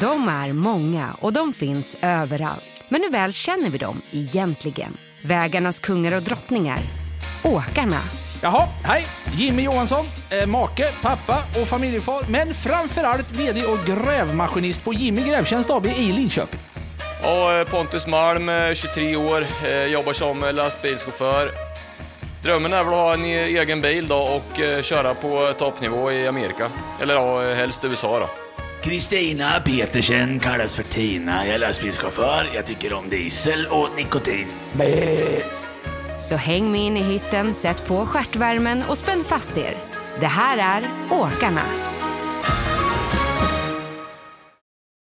De är många och de finns överallt. Men hur väl känner vi dem egentligen? Vägarnas kungar och drottningar. Åkarna. Jaha, hej! Jimmy Johansson, eh, make, pappa och familjefar, men framförallt VD och grävmaskinist på Jimmy Grävtjänst AB i Linköping. Ja, Pontus Malm, eh, 23 år, eh, jobbar som lastbilschaufför. Drömmen är väl att ha en e- egen bil då och eh, köra på toppnivå i Amerika. Eller ja, helst USA då. Kristina Petersen kallas för Tina. Jag är lastbilschaufför. Jag tycker om diesel och nikotin. Bäh. Så häng med in i hytten, sätt på stjärtvärmen och spänn fast er. Det här är Åkarna.